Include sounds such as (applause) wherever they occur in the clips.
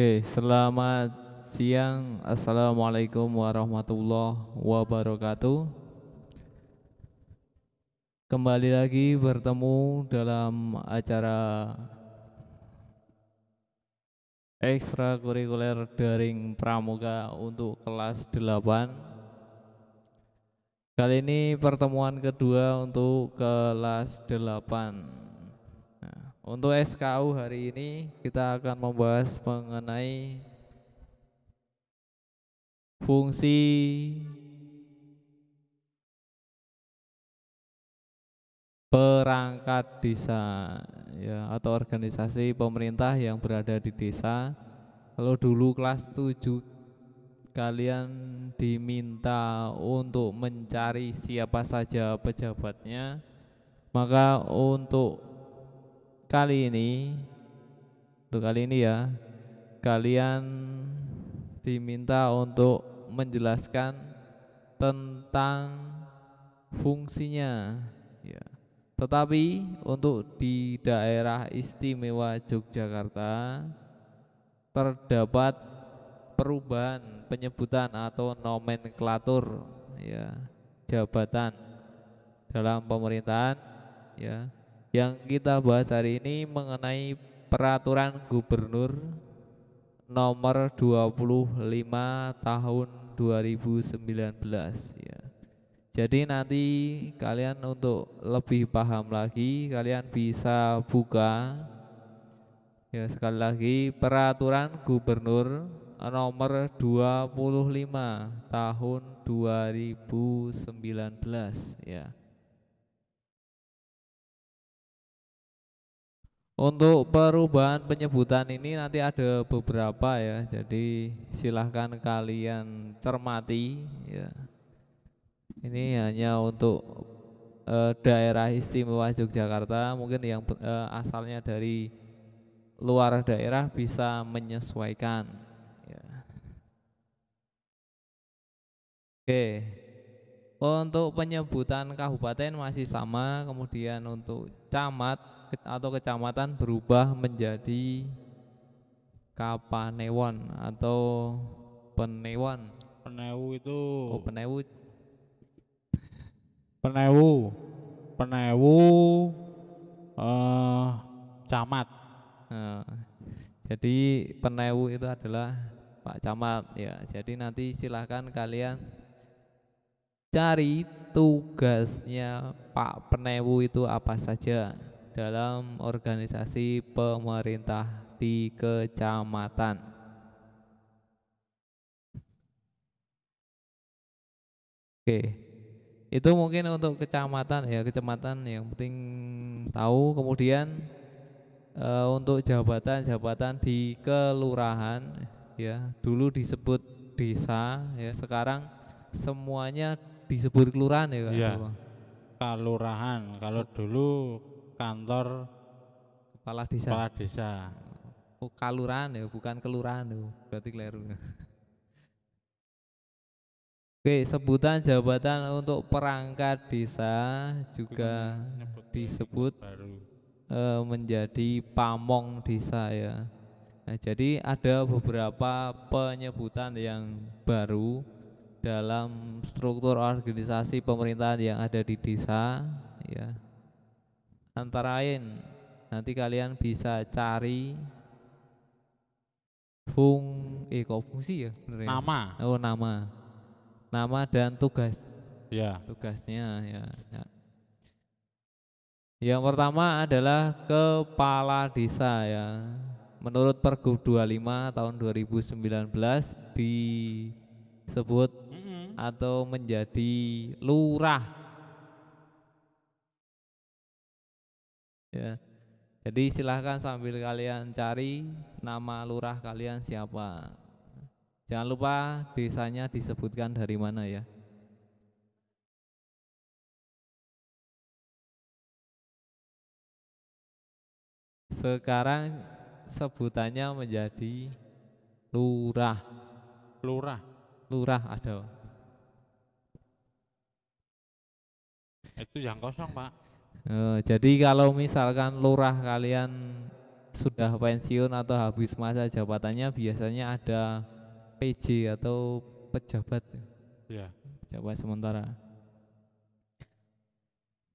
Oke, selamat siang. Assalamualaikum warahmatullahi wabarakatuh. Kembali lagi bertemu dalam acara ekstrakurikuler daring pramuka untuk kelas 8. Kali ini pertemuan kedua untuk kelas 8. Untuk SKU hari ini kita akan membahas mengenai fungsi perangkat desa ya atau organisasi pemerintah yang berada di desa. Kalau dulu kelas 7 kalian diminta untuk mencari siapa saja pejabatnya, maka untuk kali ini untuk kali ini ya kalian diminta untuk menjelaskan tentang fungsinya ya. Tetapi untuk di daerah istimewa Yogyakarta terdapat perubahan penyebutan atau nomenklatur ya jabatan dalam pemerintahan ya yang kita bahas hari ini mengenai peraturan gubernur nomor 25 tahun 2019 ya. Jadi nanti kalian untuk lebih paham lagi kalian bisa buka ya sekali lagi peraturan gubernur nomor 25 tahun 2019 ya. Untuk perubahan penyebutan ini nanti ada beberapa ya, jadi silahkan kalian cermati ya. Ini hanya untuk eh, daerah istimewa Yogyakarta, mungkin yang eh, asalnya dari luar daerah bisa menyesuaikan. Ya. Oke, untuk penyebutan kabupaten masih sama, kemudian untuk camat atau kecamatan berubah menjadi Kapanewon atau Penewon. Penewu itu Oh, Penewu. Penewu Penewu eh camat Nah, jadi Penewu itu adalah Pak Camat ya. Jadi nanti silahkan kalian cari tugasnya Pak Penewu itu apa saja dalam organisasi pemerintah di kecamatan. Oke, itu mungkin untuk kecamatan ya, kecamatan yang penting tahu. Kemudian eh, untuk jabatan-jabatan di kelurahan ya, dulu disebut desa ya, sekarang semuanya disebut kelurahan ya, Kak, Iya. Bang? kalurahan. Kalau dulu kantor kepala desa. kepala desa. Oh, kalurahan ya, bukan kelurahan tuh. Berarti keliru. (laughs) Oke, sebutan jabatan untuk perangkat desa juga disebut baru. eh, menjadi pamong desa ya. Nah, jadi ada beberapa penyebutan yang baru dalam struktur organisasi pemerintahan yang ada di desa ya. Antara lain nanti kalian bisa cari fung eh kok fungsi ya bener ya? Nama. Oh nama. Nama dan tugas Ya. tugasnya ya, ya. Yang pertama adalah kepala desa ya. Menurut Pergub 25 tahun 2019 disebut Mm-mm. atau menjadi lurah. Ya. Jadi silahkan sambil kalian cari nama lurah kalian siapa. Jangan lupa desanya disebutkan dari mana ya. Sekarang sebutannya menjadi lurah. Lurah. Lurah ada. Itu yang kosong, Pak. Eh, jadi kalau misalkan lurah kalian sudah pensiun atau habis masa jabatannya biasanya ada PJ atau pejabat Ya. pejabat sementara.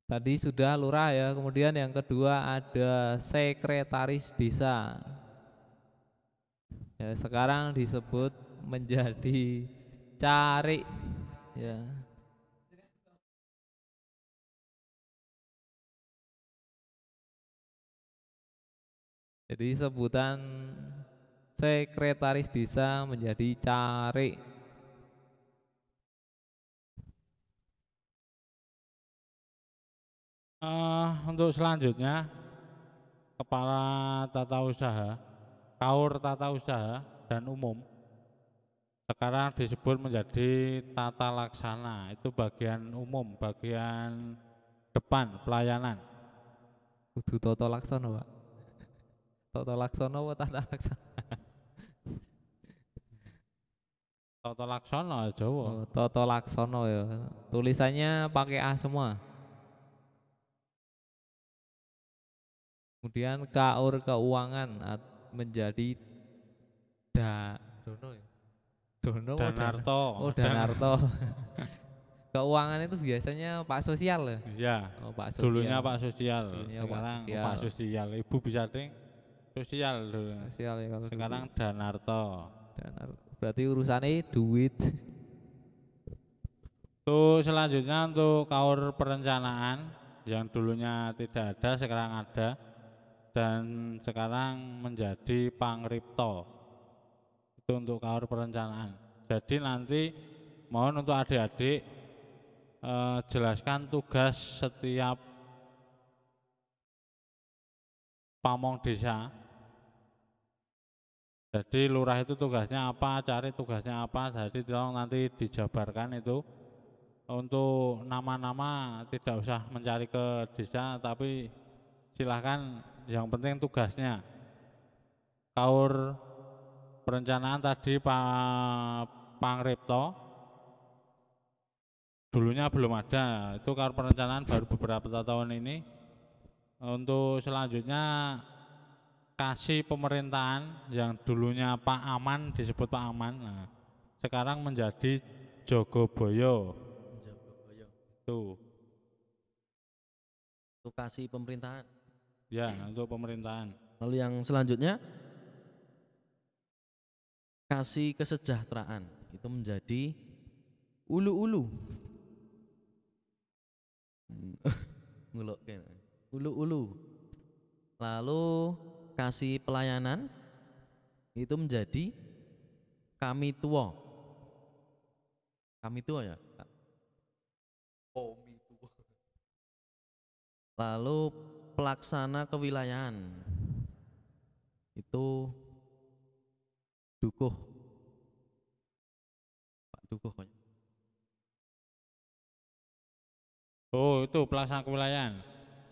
Tadi sudah lurah ya, kemudian yang kedua ada sekretaris desa. Ya, sekarang disebut menjadi cari ya. Jadi sebutan sekretaris desa menjadi cari. Eh, untuk selanjutnya kepala tata usaha, kaur tata usaha dan umum sekarang disebut menjadi tata laksana itu bagian umum, bagian depan pelayanan. Kudu Toto Laksono, Pak. Toto Laksono apa Tata Laksana? Tata laksana Jawa. Oh, Toto Laksono ya. Tulisannya pakai A semua. Kemudian kaur keuangan menjadi da Dono ya. Dono? Danarto. Oh Danarto. (laughs) keuangan itu biasanya Pak Sosial ya. Iya. Oh Pak Sosial. Dulunya Pak Sosial, Dulunya Pak Sosial. Pak Sosial. Ibu bisa ding sosial dulu. Sosial ya kalau Sekarang Danarto. Danar- Berarti urusannya duit. Untuk selanjutnya untuk kaur perencanaan yang dulunya tidak ada sekarang ada dan sekarang menjadi pangripto. Itu untuk kaur perencanaan. Jadi nanti mohon untuk adik-adik eh, jelaskan tugas setiap pamong desa. Jadi lurah itu tugasnya apa, cari tugasnya apa, jadi tolong nanti dijabarkan itu. Untuk nama-nama tidak usah mencari ke desa tapi silahkan yang penting tugasnya. Kaur perencanaan tadi Pak Pangripto dulunya belum ada. Itu kaur perencanaan baru beberapa tahun ini. Untuk selanjutnya kasih pemerintahan yang dulunya Pak Aman disebut Pak Aman nah, sekarang menjadi Jogoboyo Jogoboyo. Tuh, Itu kasih pemerintahan. ya untuk pemerintahan. Lalu yang selanjutnya kasih kesejahteraan itu menjadi ulu-ulu. Hmm. (laughs) Ulu-ulu. Lalu kasih pelayanan itu menjadi kami tua. Kami tua ya? Kak? Kami tua. Lalu pelaksana kewilayahan itu dukuh Pak Dukuh kan Oh, itu pelaksana kewilayahan.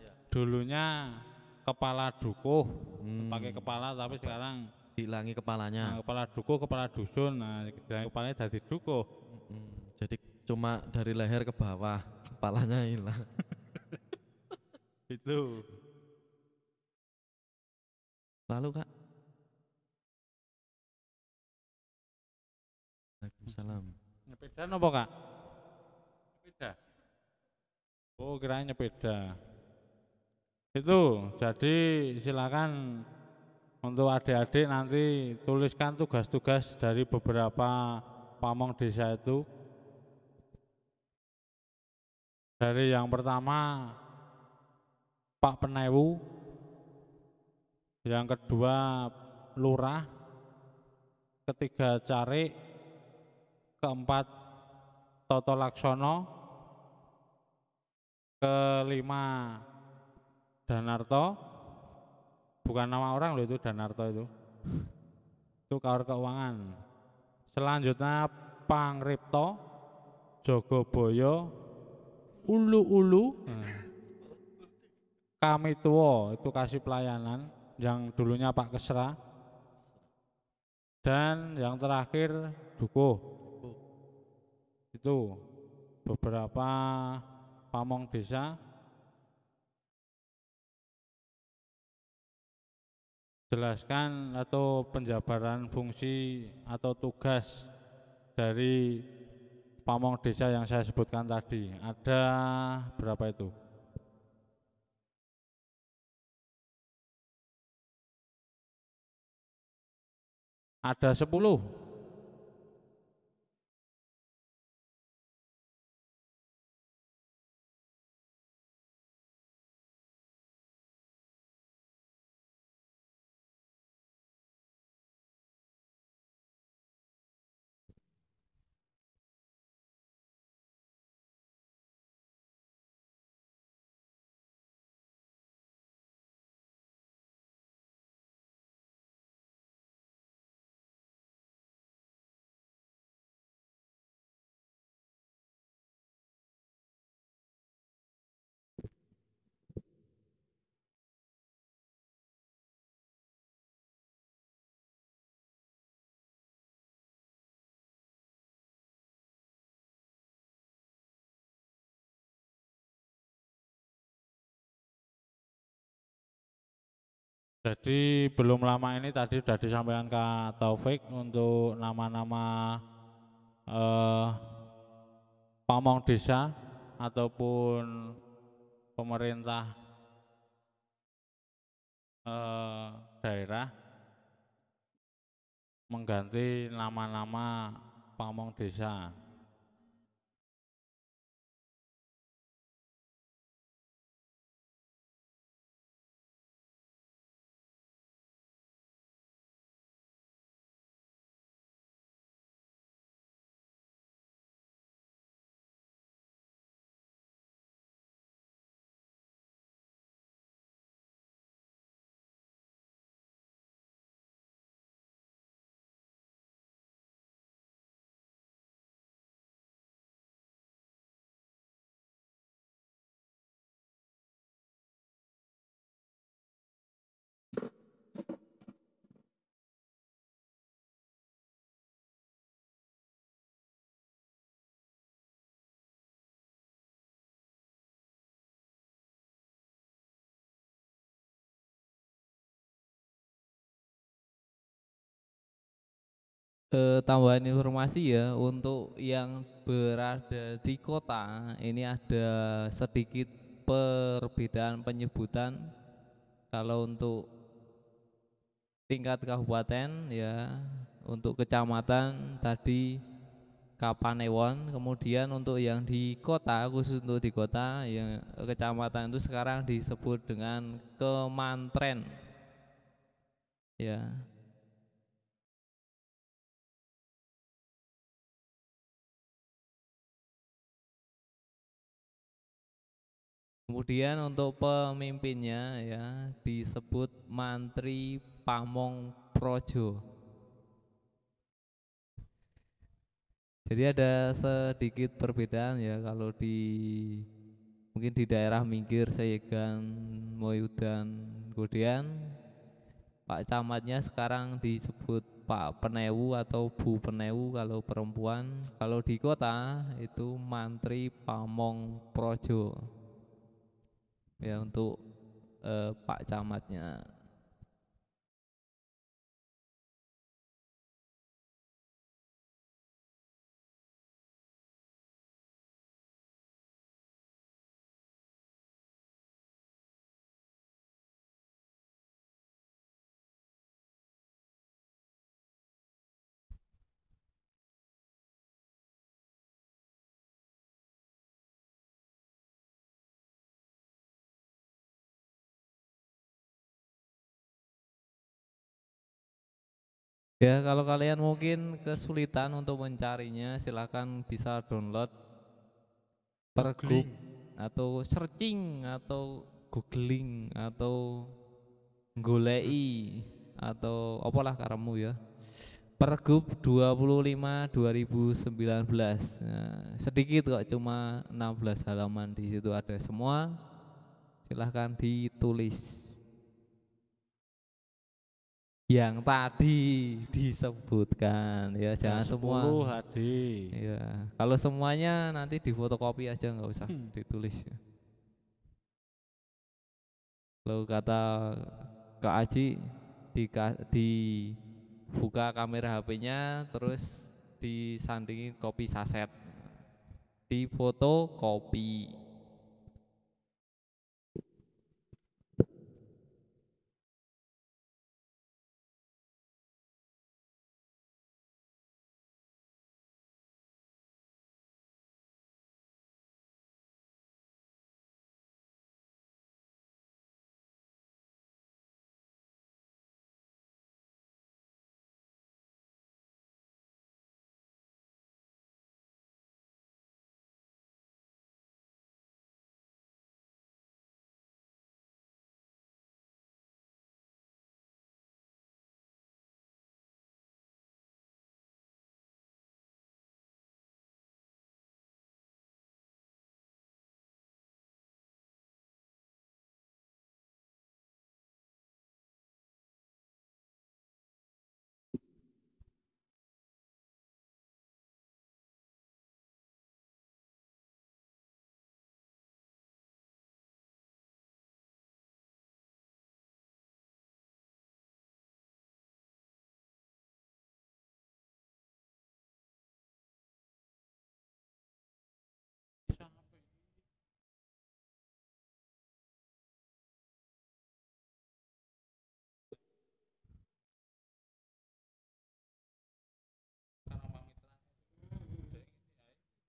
Ya. Dulunya kepala dukuh, Hmm, pakai kepala tapi sekarang dihilangi nah, kepalanya kepala dukuh, kepala dusun, nah dari kepalanya jadi dukuh. Mm, jadi cuma dari leher ke bawah (laughs) kepalanya hilang (laughs) Itu. lalu kak Waalaikumsalam Nyepeda apa kak? Nyepeda. Oh kirain nyepeda. Itu jadi silakan untuk adik-adik nanti tuliskan tugas-tugas dari beberapa pamong desa itu. Dari yang pertama Pak Penewu, yang kedua Lurah, ketiga Cari, keempat Toto Laksono, kelima Danarto, bukan nama orang loh itu Danarto itu, itu kaur keuangan. Selanjutnya Pangripto, Jogoboyo, Ulu Ulu, kami tua itu kasih pelayanan yang dulunya Pak Kesra, dan yang terakhir Dukuh. Itu beberapa pamong desa jelaskan atau penjabaran fungsi atau tugas dari pamong desa yang saya sebutkan tadi. Ada berapa itu? Ada 10. Jadi belum lama ini tadi sudah disampaikan ke Taufik untuk nama-nama eh, pamong desa ataupun pemerintah eh, daerah mengganti nama-nama pamong desa. Eh, tambahan informasi ya untuk yang berada di kota ini ada sedikit perbedaan penyebutan. Kalau untuk tingkat kabupaten ya untuk kecamatan tadi Kapanewon. Kemudian untuk yang di kota khusus untuk di kota yang kecamatan itu sekarang disebut dengan Kemantren. Ya Kemudian untuk pemimpinnya ya disebut Mantri Pamong Projo. Jadi ada sedikit perbedaan ya kalau di mungkin di daerah Minggir, Seyegan, Moyudan, kemudian Pak Camatnya sekarang disebut Pak Penewu atau Bu Penewu kalau perempuan. Kalau di kota itu Mantri Pamong Projo ya untuk eh, Pak Camatnya. Ya kalau kalian mungkin kesulitan untuk mencarinya silahkan bisa download pergub atau searching atau googling atau golei atau apalah karamu ya. Pergub 25 2019 nah, sedikit kok cuma 16 halaman di situ ada semua. Silahkan ditulis yang tadi disebutkan. Ya jangan semua. HD. ya kalau semuanya nanti difotokopi aja nggak usah Hmm. ditulis. Kalau kata Kak Aji di dibuka kamera HP-nya terus disandingin kopi saset. Di foto kopi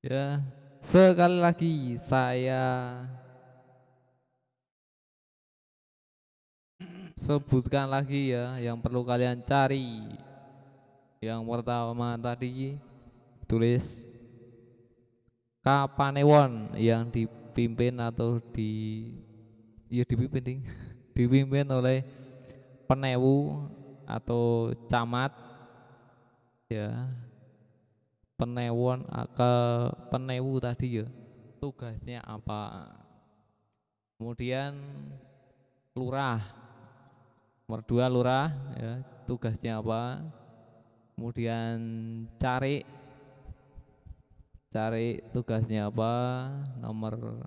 Ya, sekali lagi saya sebutkan lagi ya yang perlu kalian cari. Yang pertama tadi tulis Kapanewon yang dipimpin atau di ya dipimpin ding, (laughs) dipimpin oleh penewu atau camat. Ya penewon ke penewu tadi ya. Tugasnya apa? Kemudian lurah. Nomor dua lurah ya. Tugasnya apa? Kemudian cari. Cari tugasnya apa? Nomor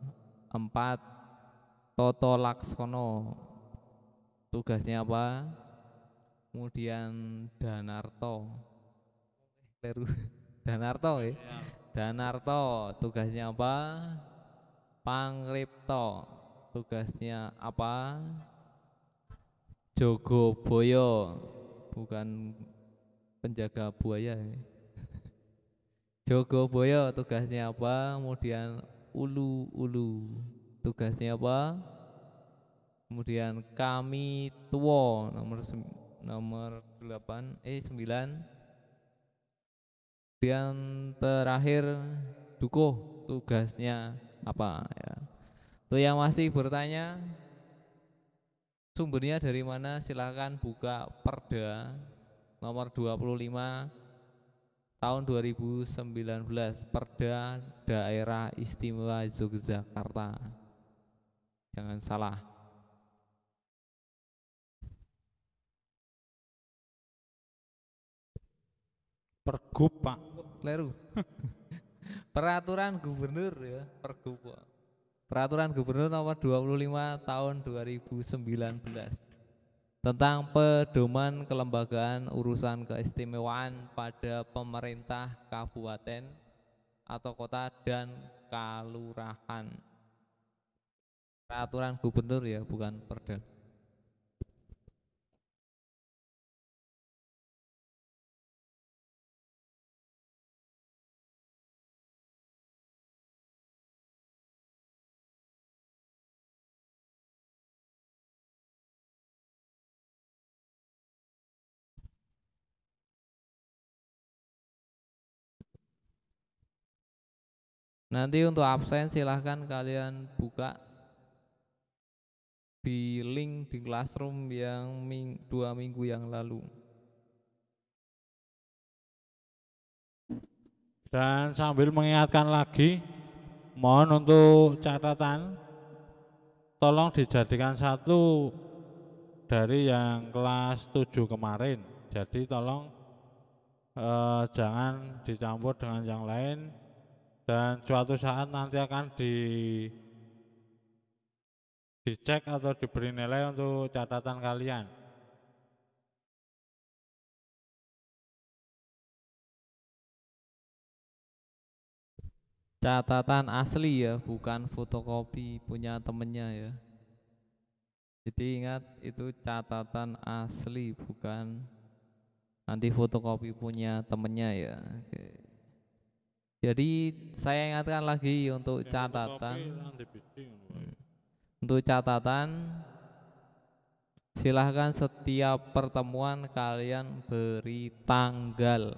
empat Toto Laksono. Tugasnya apa? Kemudian Danarto Danarto ya. Danarto tugasnya apa? Pangripto tugasnya apa? Jogo Boyo bukan penjaga buaya (laughs) ya. Jogo Boyo tugasnya apa? Kemudian Ulu Ulu tugasnya apa? Kemudian kami tuo nomor nomor 8 eh 9 yang terakhir dukuh tugasnya apa ya. Tuh yang masih bertanya sumbernya dari mana? Silahkan buka perda nomor 25 tahun 2019 perda daerah istimewa Yogyakarta. Jangan salah pergub pak Kleru. (laughs) Peraturan Gubernur ya, Pergub. Peraturan Gubernur nomor 25 tahun 2019 tentang pedoman kelembagaan urusan keistimewaan pada pemerintah kabupaten atau kota dan kalurahan. Peraturan gubernur ya, bukan perda. Nanti untuk absen silahkan kalian buka di link di classroom yang ming, dua minggu yang lalu. Dan sambil mengingatkan lagi, mohon untuk catatan, tolong dijadikan satu dari yang kelas 7 kemarin. Jadi tolong eh, jangan dicampur dengan yang lain dan suatu saat nanti akan di dicek atau diberi nilai untuk catatan kalian. Catatan asli ya, bukan fotokopi punya temennya ya. Jadi ingat itu catatan asli bukan nanti fotokopi punya temennya ya. Oke. Jadi saya ingatkan lagi untuk Yang catatan. wae. untuk catatan silahkan setiap pertemuan kalian beri tanggal.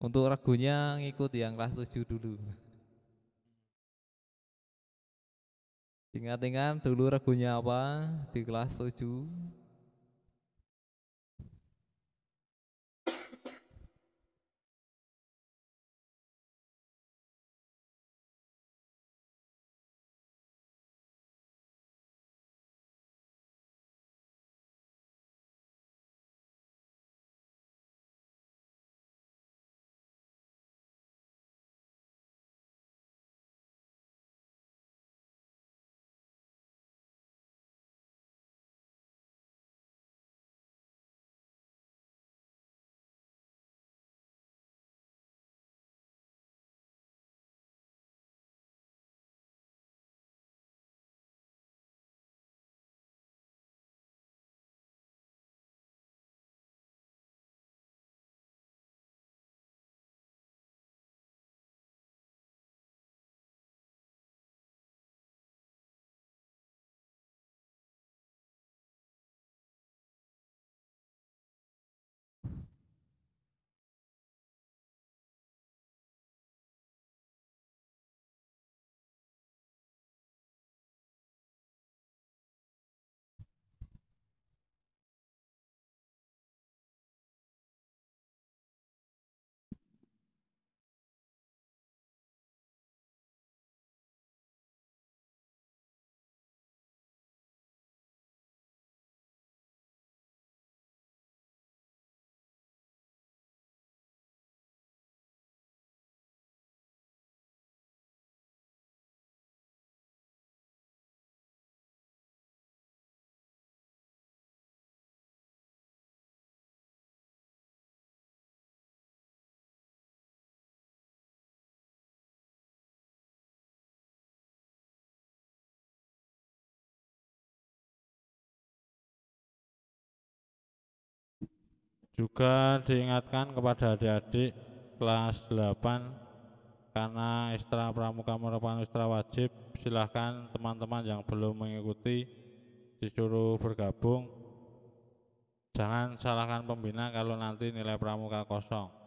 Untuk regunya ngikut yang kelas 7 dulu. Ingat-ingat dulu regunya apa di kelas 7 Juga diingatkan kepada adik-adik kelas 8 karena ekstra pramuka merupakan ekstra wajib, silahkan teman-teman yang belum mengikuti disuruh bergabung. Jangan salahkan pembina kalau nanti nilai pramuka kosong.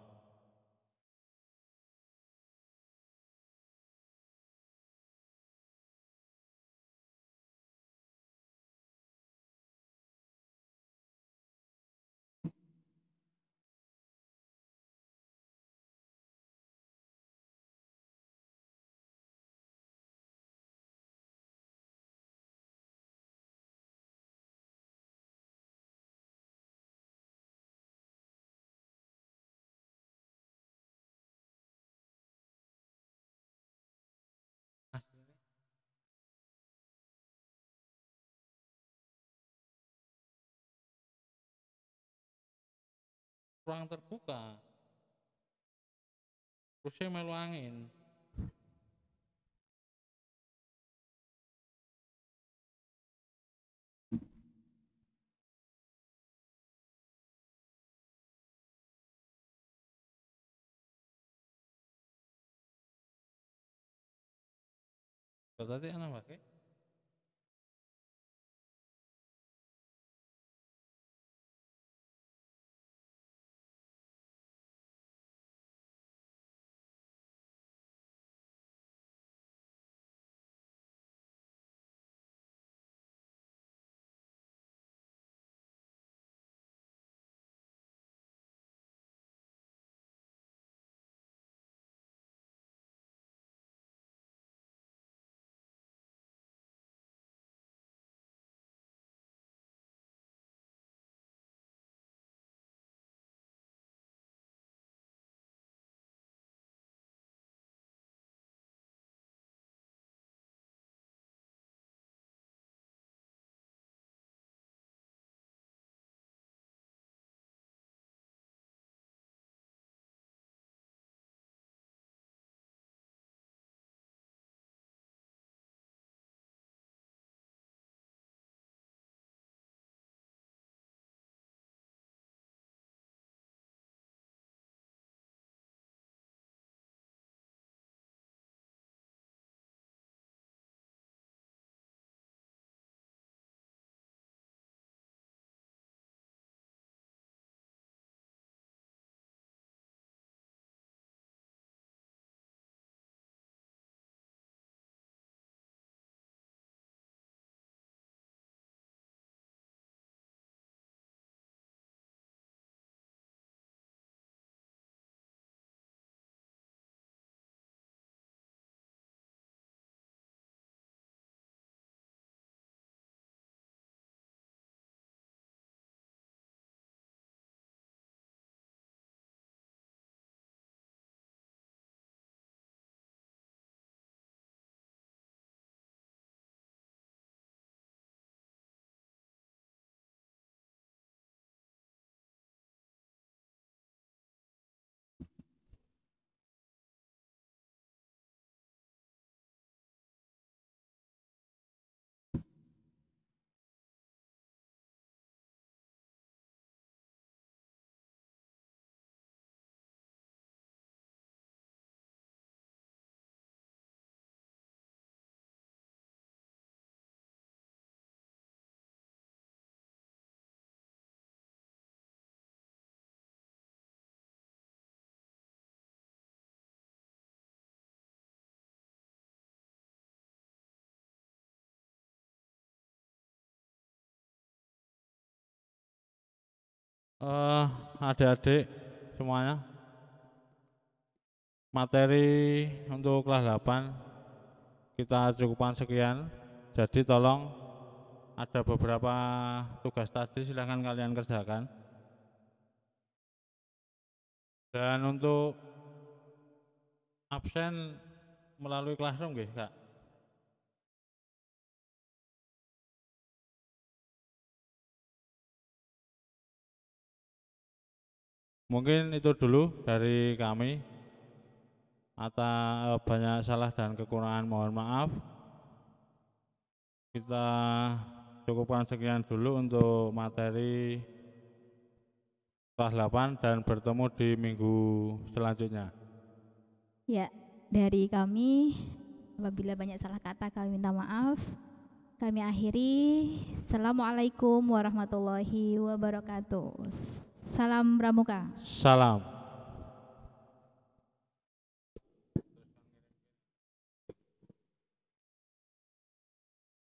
Ruang terbuka. Kursi melu angin. Tadi anak pakai? Eh adik-adik semuanya. Materi untuk kelas 8 kita cukupkan sekian. Jadi tolong ada beberapa tugas tadi silahkan kalian kerjakan. Dan untuk absen melalui classroom Kak Mungkin itu dulu dari kami. Atas banyak salah dan kekurangan mohon maaf. Kita cukupkan sekian dulu untuk materi kelas 8 dan bertemu di minggu selanjutnya. Ya, dari kami apabila banyak salah kata kami minta maaf. Kami akhiri. Assalamualaikum warahmatullahi wabarakatuh. Salam Pramuka. Salam.